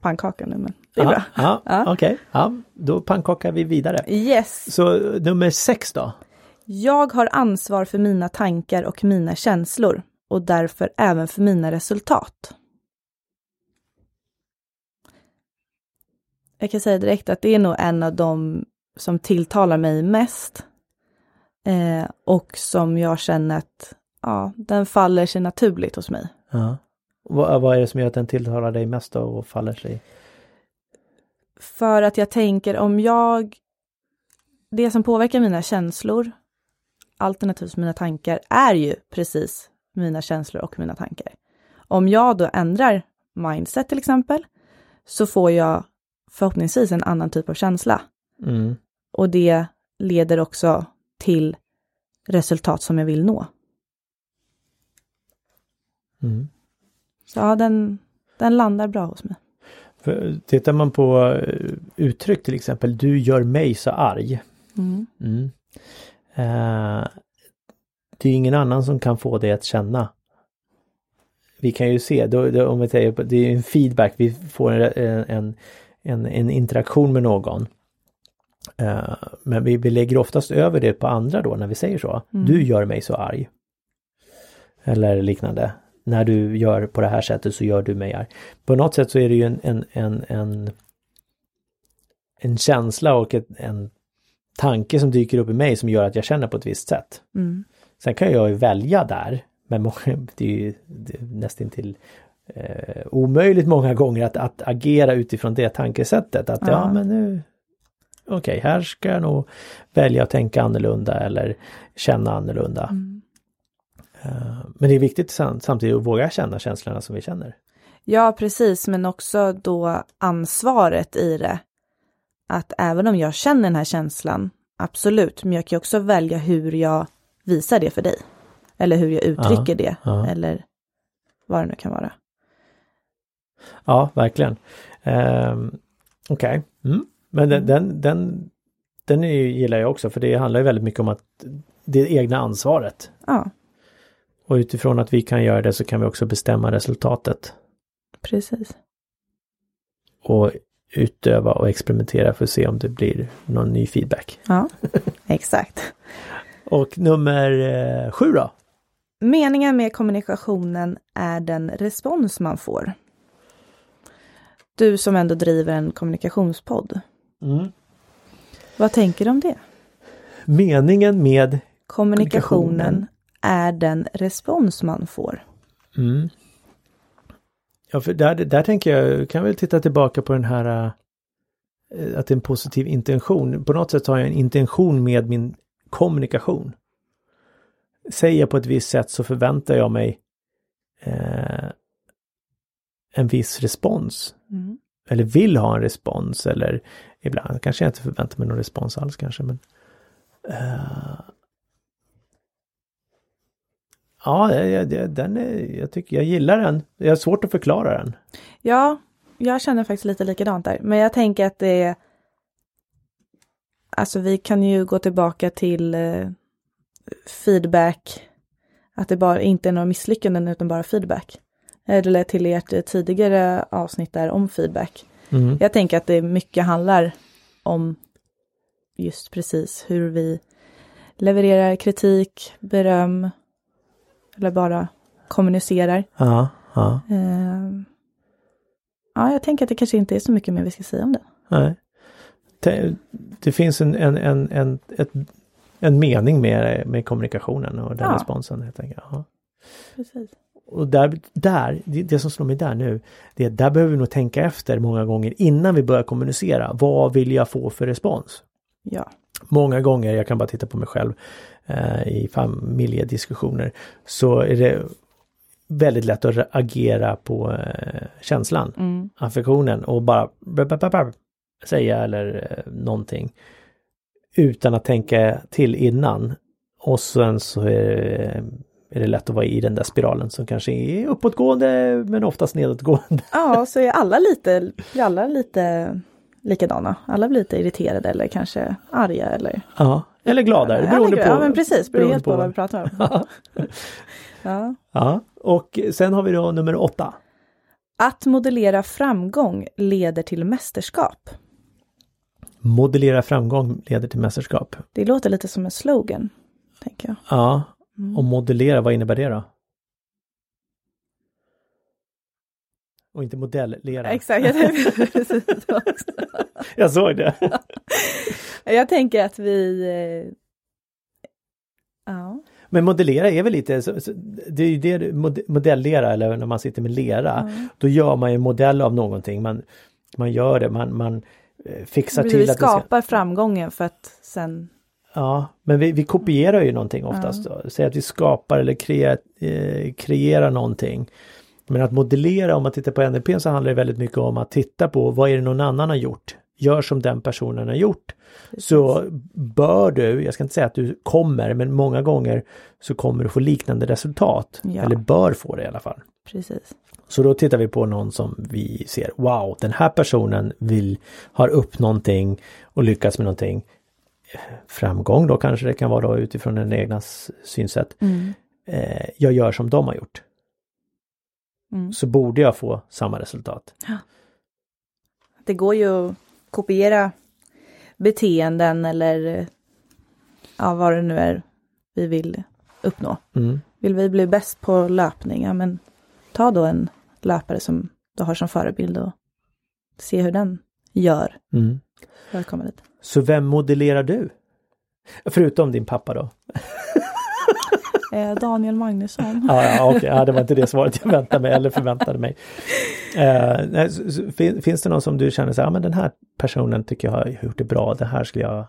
pannkaka nu, men det är ja, bra. Ja, Ja. okej. Ja, då pannkakar vi vidare. Yes, Så nummer sex då? jag har ansvar för mina tankar och mina känslor och därför även för mina resultat. Jag kan säga direkt att det är nog en av de som tilltalar mig mest. Eh, och som jag känner att ja, den faller sig naturligt hos mig. Ja. Vad, vad är det som gör att den tilltalar dig mest då och faller sig? För att jag tänker om jag... Det som påverkar mina känslor, alternativt mina tankar, är ju precis mina känslor och mina tankar. Om jag då ändrar mindset till exempel, så får jag förhoppningsvis en annan typ av känsla. Mm. Och det leder också till resultat som jag vill nå. Mm. Så ja, den, den landar bra hos mig. För, tittar man på eh, uttryck till exempel, du gör mig så arg. Mm. Mm. Eh, det är ingen annan som kan få det att känna. Vi kan ju se, då, då, om vi säger, det är en feedback, vi får en, en, en interaktion med någon. Eh, men vi, vi lägger oftast över det på andra då när vi säger så. Mm. Du gör mig så arg. Eller liknande. När du gör på det här sättet så gör du mig arg. På något sätt så är det ju en, en, en, en, en känsla och ett, en tanke som dyker upp i mig som gör att jag känner på ett visst sätt. Mm. Sen kan jag ju välja där, men det är ju det är nästan till eh, omöjligt många gånger att, att agera utifrån det tankesättet. Att ja, Ja. men nu Okej, här ska jag nog välja att tänka annorlunda eller känna annorlunda. Mm. Eh, men det är viktigt sam- samtidigt att våga känna känslorna som vi känner. Ja, precis, men också då ansvaret i det. Att även om jag känner den här känslan, absolut, men jag kan också välja hur jag visar det för dig. Eller hur jag uttrycker det, ja. eller vad det nu kan vara. Ja, verkligen. Um, Okej, mm. Men den, den, den, den är, gillar jag också för det handlar ju väldigt mycket om att det egna ansvaret. Ja, Och utifrån att vi kan göra det så kan vi också bestämma resultatet. precis. Och utöva och experimentera för att se om det blir någon ny feedback. Ja, exakt. Och nummer eh, sju då? Meningen med kommunikationen är den respons man får. Du som ändå driver en kommunikationspodd, Mm. vad tänker du om det? Meningen med Kommunikationen Kommunikationen. är den respons man får. Mm. Ja, för där, där tänker jag, kan väl titta tillbaka på den här eh, att det är en positiv intention. På något sätt har jag en intention med min kommunikation. Säger jag på ett visst sätt så förväntar jag mig eh, en viss respons. Mm. Eller vill ha en respons eller ibland kanske jag inte förväntar mig någon respons alls kanske men uh, Ja, jag, jag, den är, jag tycker jag gillar den. Jag har svårt att förklara den. Ja, jag känner faktiskt lite likadant där. Men jag tänker att det är... Alltså vi kan ju gå tillbaka till eh, feedback. Att det bara inte är några misslyckanden utan bara feedback. Eller till ert eh, tidigare avsnitt där om feedback. Mm. Jag tänker att det mycket handlar om just precis hur vi levererar kritik, beröm eller bara kommunicerar. Ja, ja, Eh, ja, jag tänker att det kanske inte är så mycket mer vi ska säga om det. nej. Det, det finns en, en, en, en, ett, en mening med, med kommunikationen och den Ja. responsen helt enkelt. Ja. Precis. Och där, där det, det som slår mig där nu, det är där behöver vi nog tänka efter många gånger innan vi börjar kommunicera. Vad vill jag få för respons? Ja. Många gånger, jag kan bara titta på mig själv eh, i familjediskussioner, så är det väldigt lätt att agera på eh, känslan, Mm. affektionen och bara säga eller eh, någonting utan att tänka till innan. Och sen så är det, är det lätt att vara i den där spiralen som kanske är uppåtgående men oftast nedåtgående. ja, så är alla lite, är alla lite likadana. Alla blir lite irriterade eller kanske arga eller... Ja, eller gladare, Ja, beroende på. Ja, men precis. Beroende helt på på- vad vi pratar om. ja. Ja, och sen har vi då nummer åtta. Att modellera framgång leder till mästerskap. Modellera framgång leder till mästerskap. Det låter lite som en slogan, tänker jag. Ja, Mm. och modellera, vad innebär det då? Och inte modellera. Exakt, jag tänkte precis också. Jag såg det. Jag tänker att vi... eh, Ja. Men modellera är väl lite, så- så- det är ju det, mod- modellera eller när man sitter med lera, Ja. då gör man ju en modell av någonting. Man, man gör det, man, man eh, fixar Vi till att det ska... skapar framgången för att sen... Ja, men vi, vi kopierar ju någonting oftast. Då. Säg att vi skapar eller krea, eh, kreerar någonting. Men att modellera, om man tittar på NLP så handlar det väldigt mycket om att titta på vad är det någon annan har gjort gör som den personen har gjort så bör du, jag ska inte säga att du kommer, men många gånger så kommer du få liknande resultat. Ja. Eller bör få det i alla fall. Precis. Så då tittar vi på någon som vi ser, wow, den här personen vill, har upp någonting och lyckats med någonting. Framgång då kanske det kan vara då utifrån den egna synsätt. Mm. Eh, jag gör som de har gjort. Mm. Så borde jag få samma resultat. Det går ju att kopiera beteenden eller ja, vad det nu är vi vill uppnå. Mm. Vill vi bli bäst på löpning, ja men ta då en löpare som du har som förebild och se hur den gör Mm. för att komma dit. Så vem modellerar du? Förutom din pappa då? Eh, Daniel Magnusson. Ja, ja okej, ja, det var inte det svaret jag väntade mig eller förväntade mig. Eh, finns det någon som du känner så här, ja men den här personen tycker jag har gjort det bra, det här skulle jag...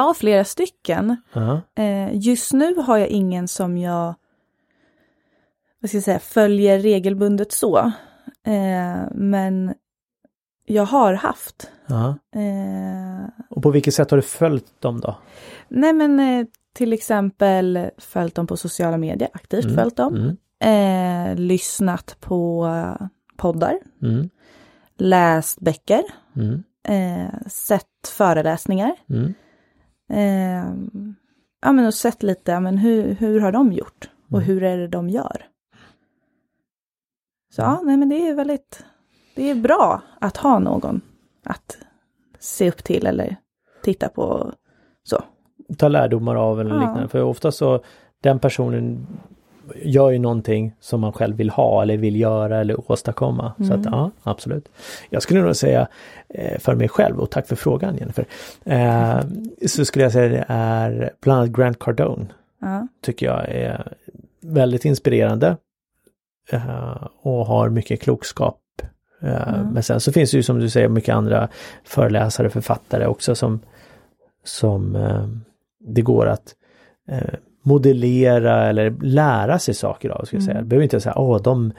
Har flera stycken. Ja, Eh, just nu har jag ingen som jag vad ska jag säga, följer regelbundet så. Eh, men jag har haft. Eh, Och på vilket sätt har du följt dem då? nej men eh, till exempel följt dem på sociala medier, aktivt Mm, följt dem. Mm, Eh, lyssnat på poddar, mm, läst böcker, mm, eh, sett föreläsningar. mm, Eh, ja men och sett lite, ja, men hur, hur har de gjort? Och Mm. hur är det de gör? Så ja, nej men det är väldigt, det är bra att ha någon att se upp till eller titta på så. Ta lärdomar av eller Ja. liknande. För ofta så den personen gör ju någonting som man själv vill ha eller vill göra eller åstadkomma. Så att ja, absolut. Jag skulle nog säga eh, för mig själv och tack för frågan Jennifer. Eh, så skulle jag säga det är bland annat Grant Cardone. Ja, Tycker jag är väldigt inspirerande. eh, och har mycket klokskap. Eh, Mm. Men sen så finns det ju som du säger mycket andra föreläsare, författare också som, som eh, det går att eh, modellera eller lära sig saker av. Ska jag säga. Mm. Det behöver inte säga åh de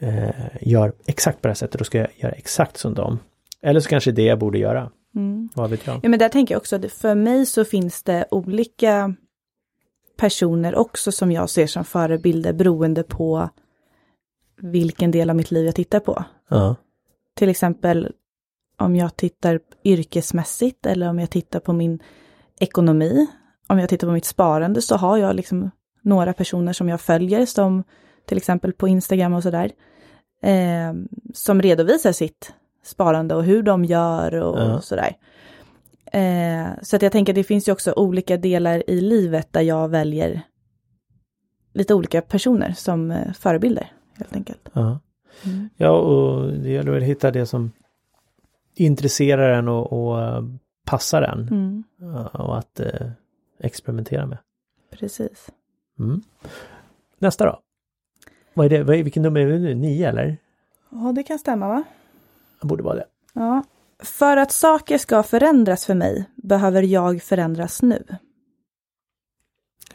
eh, gör exakt på det här sättet, då ska jag göra exakt som dem. Eller så kanske det jag borde göra. mm. Vad vet jag? ja men där tänker jag också att för mig så finns det olika personer också som jag ser som förebilder beroende på vilken del av mitt liv jag tittar på. Ja. Till exempel om jag tittar yrkesmässigt eller om jag tittar på min ekonomi. Om jag tittar på mitt sparande så har jag liksom några personer som jag följer som till exempel på Instagram och sådär. Eh, som redovisar sitt sparande och hur de gör och Ja. sådär. Eh, så att jag tänker det finns ju också olika delar i livet där jag väljer lite olika personer som eh, förebilder helt enkelt. Ja. Mm. Ja, och det gäller att hitta det som intresserar en och, och eh, passar en. Mm, Ja, Och att eh, experimentera med. precis. Mm. Nästa då? Vad är det? Vad är, vilken nummer är det nu? Nio eller? Ja, det kan stämma va? Det borde vara det. Ja. För att saker ska förändras för mig behöver jag förändras nu.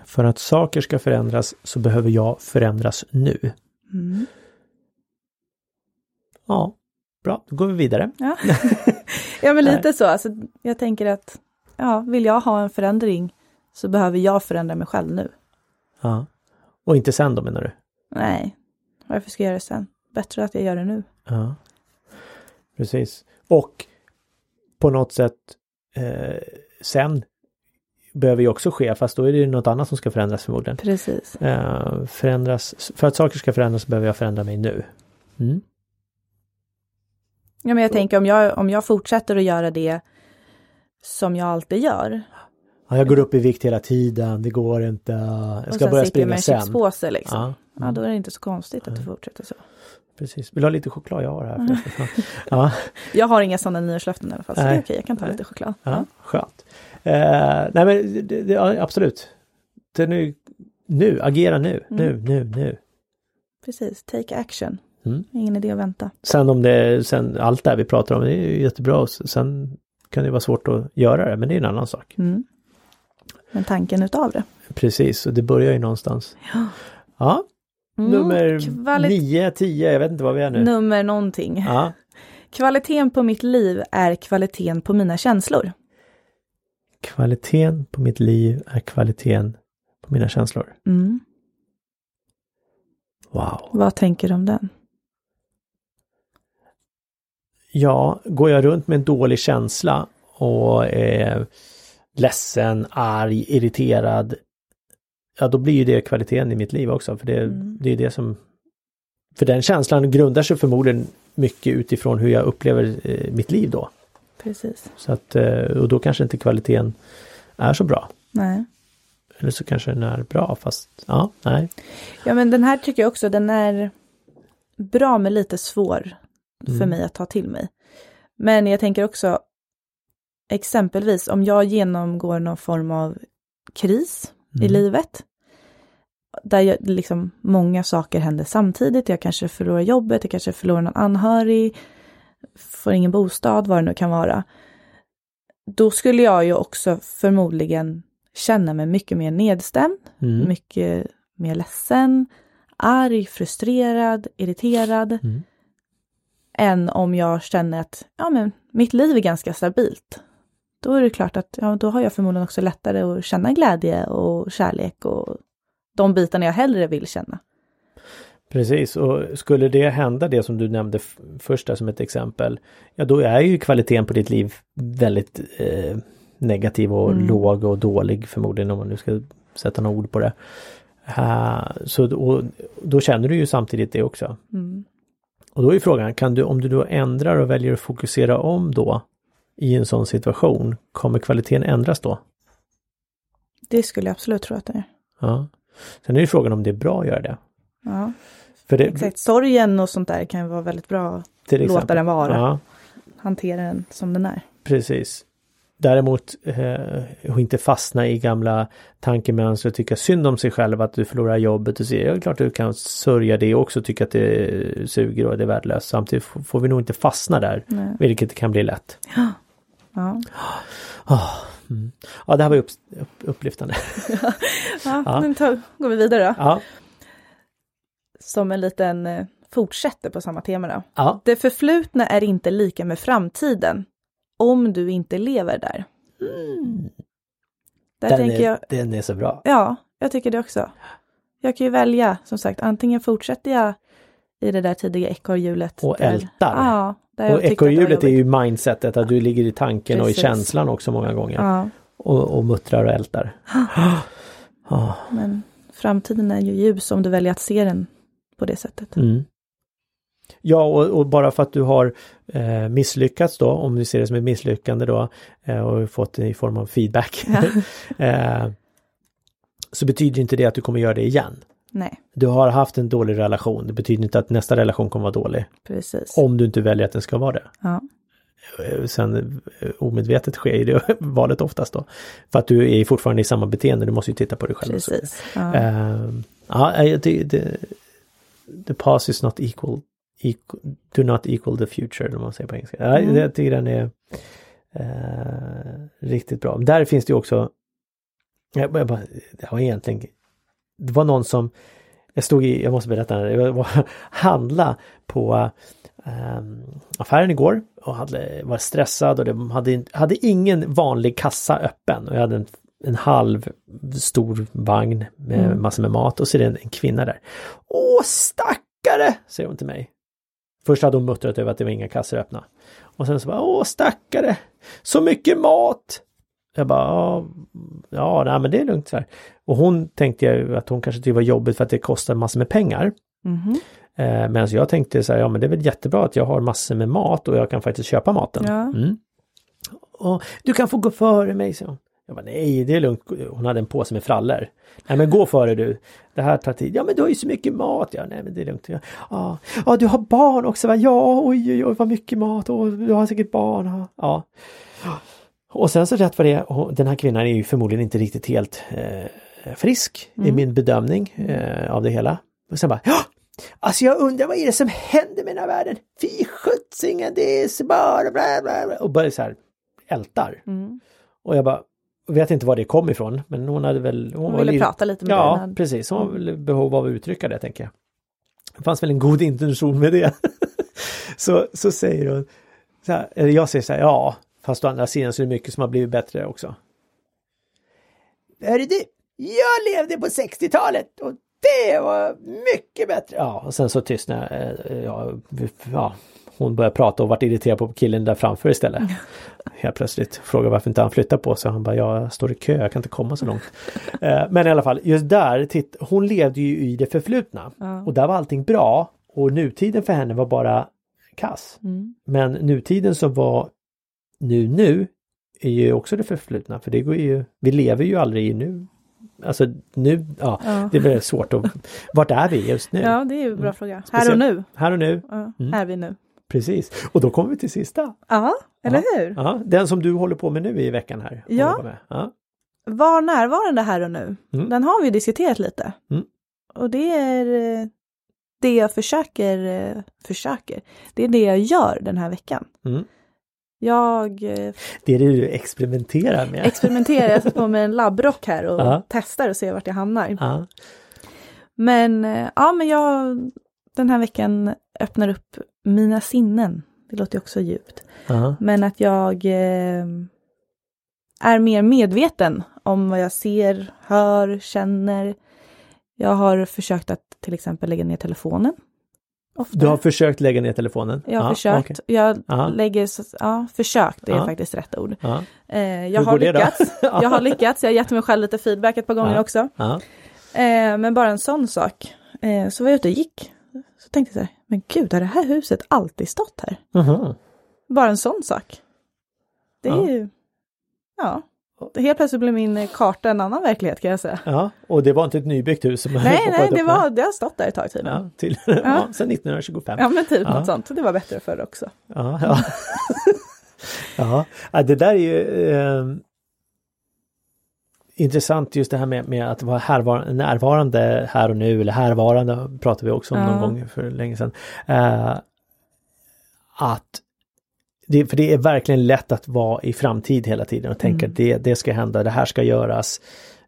För att saker ska förändras så behöver jag förändras nu. Mm. Ja, bra. Då går vi vidare. Ja. ja, men lite så. Alltså, jag tänker att ja, vill jag ha en förändring så behöver jag förändra mig själv nu. Ja. Och inte sen då menar du? Nej, varför ska jag göra det sen? Bättre att jag gör det nu. Ja. Precis. Och på något sätt eh, sen behöver ju också ske, fast då är det ju något annat som ska förändras förmodligen. Precis. Eh, förändras, för att saker ska förändras behöver jag förändra mig nu. Mm. Ja, men jag tänker om jag, om jag fortsätter att göra det som jag alltid gör. Ja, jag går upp i vikt hela tiden, det går inte. Jag och ska sen börja sitter jag med springa en sen. chipspåse liksom. Ja, Ja, då är det inte så konstigt att det fortsätter så. precis. Vill du ha lite choklad? Jag har här. förresten. Ja, Jag har inga sådana nyårslöften i alla fall, så det Nej. är okej, jag kan ta lite choklad. ja, Ja. skönt. Eh, nej men det, det, absolut. Det nu, nu, agera nu, nu, nu, nu. Precis, take action. Mm. Ingen idé att vänta. Sen om det, sen allt det här vi pratar om, det är ju jättebra. och Sen kan det vara svårt att göra det, men det är en annan sak. Mm. Men tanken utav det. Precis, och det börjar ju någonstans. Ja. Ja, Mm, nummer kvalit- nio, tio, jag vet inte vad vi är nu. Nummer någonting. Ja, Kvaliteten på mitt liv är kvaliteten på mina känslor. Kvaliteten på mitt liv är kvaliteten på mina känslor. Mm. Wow. Vad tänker du om den? Ja, går jag runt med en dålig känsla och är ledsen, arg, irriterad. Ja, då blir ju det kvaliteten i mitt liv också. För det, Mm. det är det som... För den känslan grundar sig förmodligen mycket utifrån hur jag upplever eh, mitt liv då. Precis. Så att, eh, och då kanske inte kvaliteten är så bra. Nej. Eller så kanske den är bra fast, ja, nej. Ja men den här tycker jag också, den är bra men lite svår för Mm. mig att ta till mig. Men jag tänker också, exempelvis om jag genomgår någon form av kris i Mm. livet, där jag, liksom många saker händer samtidigt, jag kanske förlorar jobbet, jag kanske förlorar någon anhörig, får ingen bostad, vad det nu kan vara. Då skulle jag ju också förmodligen känna mig mycket mer nedstämd, Mm. mycket mer ledsen, arg, frustrerad, irriterad. Mm. Än om jag känner att ja, men, mitt liv är ganska stabilt. Då är det klart att ja, då har jag förmodligen också lättare att känna glädje och kärlek och de bitarna jag hellre vill känna. Precis, och skulle det hända det som du nämnde f- först där som ett exempel, ja då är ju kvaliteten på ditt liv väldigt eh, negativ och Mm. låg och dålig förmodligen om man nu ska sätta några ord på det. Uh, så då, då känner du ju samtidigt det också. Mm. Och då är frågan, kan du, om du då ändrar och väljer att fokusera om då i en sån situation, kommer kvaliteten ändras då? Det skulle jag absolut tro att det är. Ja. Sen är ju frågan om det är bra att göra det. Ja, För det exakt. Sorgen och sånt där kan ju vara väldigt bra. till låta den vara. Ja, Hantera den som den är. Precis. Däremot eh, och inte fastna i gamla tankemönster och tycka synd om sig själv att du förlorar jobbet. Och så, ja, klart du kan sörja det också tycka att det suger och det är värdelöst. Samtidigt får vi nog inte fastna där, Nej. vilket kan bli lätt. Ja. Ah, mm. Ja, det här var upp, upp, upplyftande. Ja, Ja. Nu tar, går vi vidare då. Ja, Som en liten eh, fortsätter på samma tema då. ja. Det förflutna är inte lika med framtiden om du inte lever där. Där Den, tänker är, jag, den är så bra. ja, jag tycker det också. Jag kan ju välja, som sagt, antingen fortsätter jag i det där tidiga ekorrhjulet. Och där- ältar. Ja, där Och ekorrhjulet är ju mindsetet att du ligger i tanken och i Precis. känslan också många gånger. Ja, Och, och muttrar och ältar. Men framtiden är ju ljus om du väljer att se den på det sättet. Mm. Ja, och, och bara för att du har eh, misslyckats då, om vi ser det som ett misslyckande då, eh, och fått det i form av feedback, eh, så betyder inte det att du kommer göra det igen. Nej, Du har haft en dålig relation, det betyder inte att nästa relation kommer vara dålig. precis. Om du inte väljer att den ska vara det. Ja, Eh, Sen eh, omedvetet sker ju det valet oftast då. För att du är fortfarande i samma beteende, du måste ju titta på dig själv. precis. Ja. Eh, ja, tycker det, the past is not equal, equal, do not equal the future, om man säger på engelska. Ja, Mm. Jag tycker den är eh, riktigt bra. Där finns det också, jag, jag bara, det var egentligen, det var någon som, jag stod i, jag måste berätta, jag var handla på um, affären igår och hade, var stressad och det hade, hade ingen vanlig kassa öppen och jag hade en en halv stor vagn med Mm. massor med mat och så är det en, en kvinna där. Åh stackare! säger hon till mig. Först hade hon muttrat över att det var inga kassor öppna. Och sen så bara, åh stackare! Så mycket mat! Jag bara, ja, nej, men det är lugnt så här. Och hon tänkte jag att hon kanske tyckte det var jobbigt för att det kostar massor med pengar. Mhm. Eh, Medan jag tänkte så här, ja men det är väl jättebra att jag har massor med mat och jag kan faktiskt köpa maten. Ja. Mm. Och du kan få gå före mig, så. Jag bara, nej det är lugnt. Hon hade en påse med frallor. Nej men gå före du. Det här tar tid. Ja men du har ju så mycket mat. Ja nej men det är lugnt. Ja, ja, ja du har barn också va? Ja oj oj oj vad mycket mat. Och du har säkert barn. Ja. ja. Och sen så rätt vad det är, den här kvinnan är ju förmodligen inte riktigt helt eh, frisk i min bedömning eh, av det hela. Och sen bara, ja! Alltså jag undrar vad är det som händer med den här världen? Fy sjuttsingen, det är så bara bla bla bla. Och börjar så här ältar. Mm. Och jag bara, vet inte var det kom ifrån, men hon hade väl... Hon, Hon var ville lite- prata lite med. Ja, men- precis. Hon har väl behov av att uttrycka det, tänker jag. Det fanns väl en god intention med det. så, så säger hon, så här, eller jag säger så här, ja, fast å andra sidan så är det mycket som har blivit bättre också. Hörru du, jag levde på 60-talet och det var mycket bättre. Ja, och sen så tystnade jag. Ja, ja, hon började prata och vart irriterad på killen där framför istället. Helt plötsligt frågade varför inte han flyttar på sig. Han bara, jag står i kö, jag kan inte komma så långt. Eh, Men i alla fall, just där, titt, hon levde ju i det förflutna. Ja. Och där var allting bra. Och nutiden för henne var bara kass. Mm. Men nutiden som var nu nu är ju också det förflutna. För det går ju, vi lever ju aldrig i nu. Alltså nu, ja, Ja. det väldigt svårt att... Vart är vi just nu? ja, det är ju en bra fråga. Här och Speciellt- nu. Här och nu, Ja, Mm. Här är vi nu. Precis. Och då kommer vi till sista. Ja, eller hur? Ja, den som du håller på med nu i veckan här. Ja. Ja. Var närvarande här och nu. Mm. Den har vi diskuterat lite. Mm. Och det är eh, det jag försöker, eh, försöker. Det är det jag gör den här veckan. Mm. Jag eh, Det är det du experimenterar med. experimenterar, jag sätter på mig en labbrock här och Ja. testar och ser vart jag hamnar. ja. Men ja, men jag den här veckan öppnar upp mina sinnen. Det låter också djupt. Ja. Men att jag eh, är mer medveten om vad jag ser, hör, känner. Jag har försökt att till exempel lägga ner telefonen. Ofta. Du har försökt lägga ner telefonen? jag har ja, försökt. okej. Jag Ja. lägger, ja, försökt, är Ja. faktiskt rätt ord. Eh, jag Hur har lyckats. Jag har lyckats, jag har gett mig själv lite feedback ett par gånger Ja. också. Eh, men bara en sån sak. Eh, så var jag ute och gick. Tänkte så här, men gud, har det här huset alltid stått här? Mhm. Bara en sån sak. Det är Ja. ju, ja. Helt plötsligt blev min karta en annan verklighet kan jag säga. ja, och det var inte ett nybyggt hus som Nej, nej, det, var, det har stått där ett tag tydligen. Ja, till, ja. sedan 1925. Ja, men typ Ja. något sånt. Det var bättre förr också. Ja, ja. ja. ja, det där är ju eh, intressant just det här med, med att vara härvar- närvarande här och nu eller härvarande pratade vi också om Ja. någon gång för länge sedan. Eh, att det, för det är verkligen lätt att vara i framtid hela tiden och tänka Mm. att det, det ska hända, det här ska göras.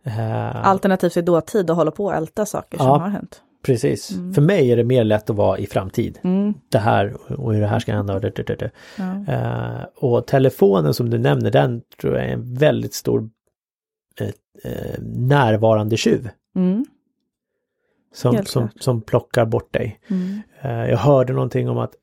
Eh, Alternativt i dåtid och hålla på och älta saker som Ja. har hänt. Precis. Mm. För mig är det mer lätt att vara i framtid. Mm. Det här och hur det här ska hända och det, det, det. Ja. Eh, och telefonen som du nämner, den tror jag är en väldigt stor eh, närvarande tjuv. Mm. Som, som, som plockar bort dig. Mm. Eh, jag hörde någonting om att,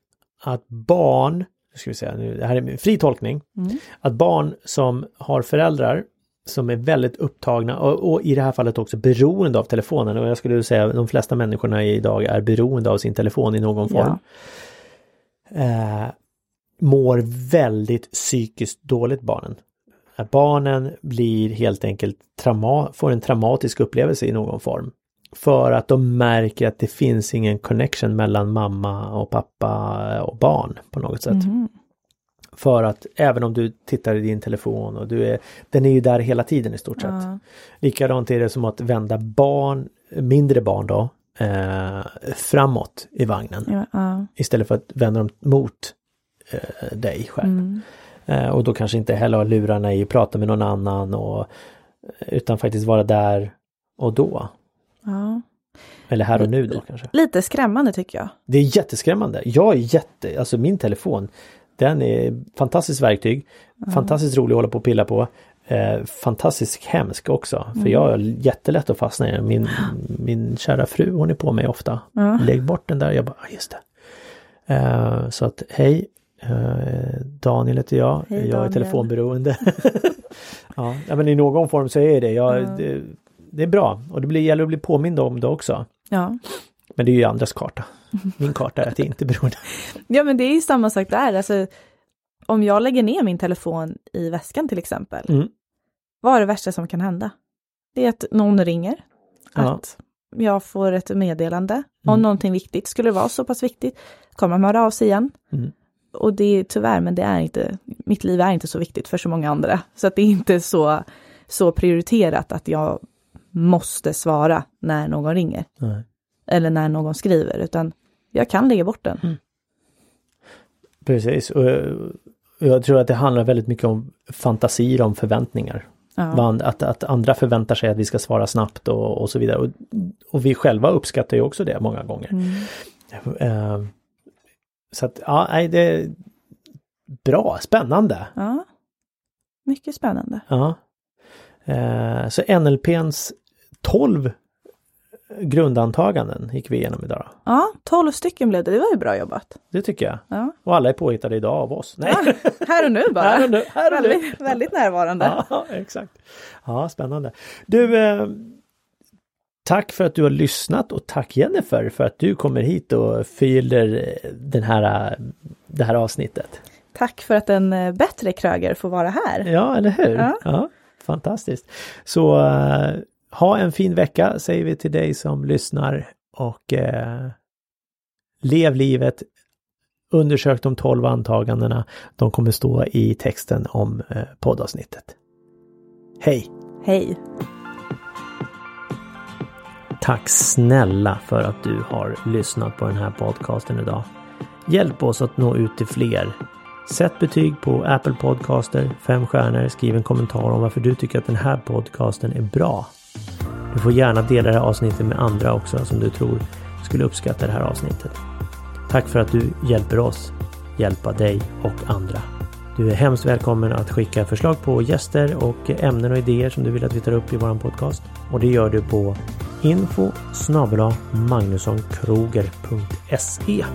att barn, nu ska vi säga, nu, det här är fri tolkning, Mm. att barn som har föräldrar som är väldigt upptagna och, och i det här fallet också beroende av telefonen och jag skulle säga att de flesta människorna idag är beroende av sin telefon i någon form. Eh, mår väldigt psykiskt dåligt barnen. Att barnen blir helt enkelt trauma, får en traumatisk upplevelse i någon form. För att de märker att det finns ingen connection mellan mamma och pappa och barn på något sätt. Mhm. För att även om du tittar i din telefon och du är, den är ju där hela tiden i stort sett. Ja. Likadant är det som att vända barn, mindre barn då, eh, framåt i vagnen. Ja, ja. Istället för att vända dem mot eh, dig själv. Mm. Eh, och då kanske inte heller ha lurarna i, prata med någon annan och utan faktiskt vara där och då. ja. Eller här och nu då kanske. Lite skrämmande tycker jag. Det är jätteskrämmande. Jag är jätte, alltså min telefon, den är fantastiskt verktyg. Fantastiskt rolig att hålla på och pilla på. Eh, fantastiskt hemsk också. För jag är jättelätt att fastna i den. Min, min kära fru hon är på mig ofta. Ja. Lägg bort den där. Jag bara, "Ah, just det. Eh, så att hej, eh, Daniel heter jag. Hej, jag är telefonberoende. ja, ja, men i någon form så är det. Jag, Ja. det, det är bra och det blir, gäller att bli påmind om det också. Ja. Men det är ju andras karta. Min karta är att jag inte är beroende. ja, men det är ju samma sak där. Alltså, om jag lägger ner min telefon i väskan till exempel. Mm. Vad är det värsta som kan hända? Det är att någon ringer. Ja. Att jag får ett meddelande om Mm. någonting viktigt. Skulle det vara så pass viktigt kommer man höra av sig igen. Mm. Och det är tyvärr, men det är inte, mitt liv är inte så viktigt för så många andra. Så att det är inte så, så prioriterat att jag måste svara när någon ringer. Nej. Eller när någon skriver, utan jag kan lägga bort den. Mm. Precis. Och jag- jag tror att det handlar väldigt mycket om fantasier om förväntningar. Ja. Att, att andra förväntar sig att vi ska svara snabbt och, och så vidare. Och, och vi själva uppskattar ju också det många gånger. Mm. Eh, Så att, ja, nej, det är bra, spännande. Ja. Mycket spännande. Ja. Eh, så NLPns 12 grundantaganden gick vi igenom idag. Ja, 12 stycken blev det. Det var ju bra jobbat. Det tycker jag. Ja. Och alla är påhittade idag av oss. Nej. Ja, här och nu bara. Här och nu, här och nu. väldigt, väldigt närvarande. Ja, exakt. Ja, spännande. Du, eh, tack för att du har lyssnat och tack Jennifer för att du kommer hit och fyller den här, det här avsnittet. Tack för att en eh, bättre Kröger får vara här. Ja, eller hur? Ja. Ja, fantastiskt. Så eh, ha en fin vecka säger vi till dig som lyssnar och eh, lev livet. Undersök de 12 antagandena. De kommer stå i texten om eh, poddavsnittet. Hej! Hej! Tack snälla för att du har lyssnat på den här podcasten idag. Hjälp oss att nå ut till fler. Sätt betyg på Apple Podcaster, fem stjärnor, skriv en kommentar om varför du tycker att den här podcasten är bra. Du får gärna dela det här avsnittet med andra också som du tror skulle uppskatta det här avsnittet. Tack för att du hjälper oss hjälpa dig och andra. Du är hemskt välkommen att skicka förslag på gäster och ämnen och idéer som du vill att vi tar upp i våran podcast. Och det gör du på info magnussonkroger.se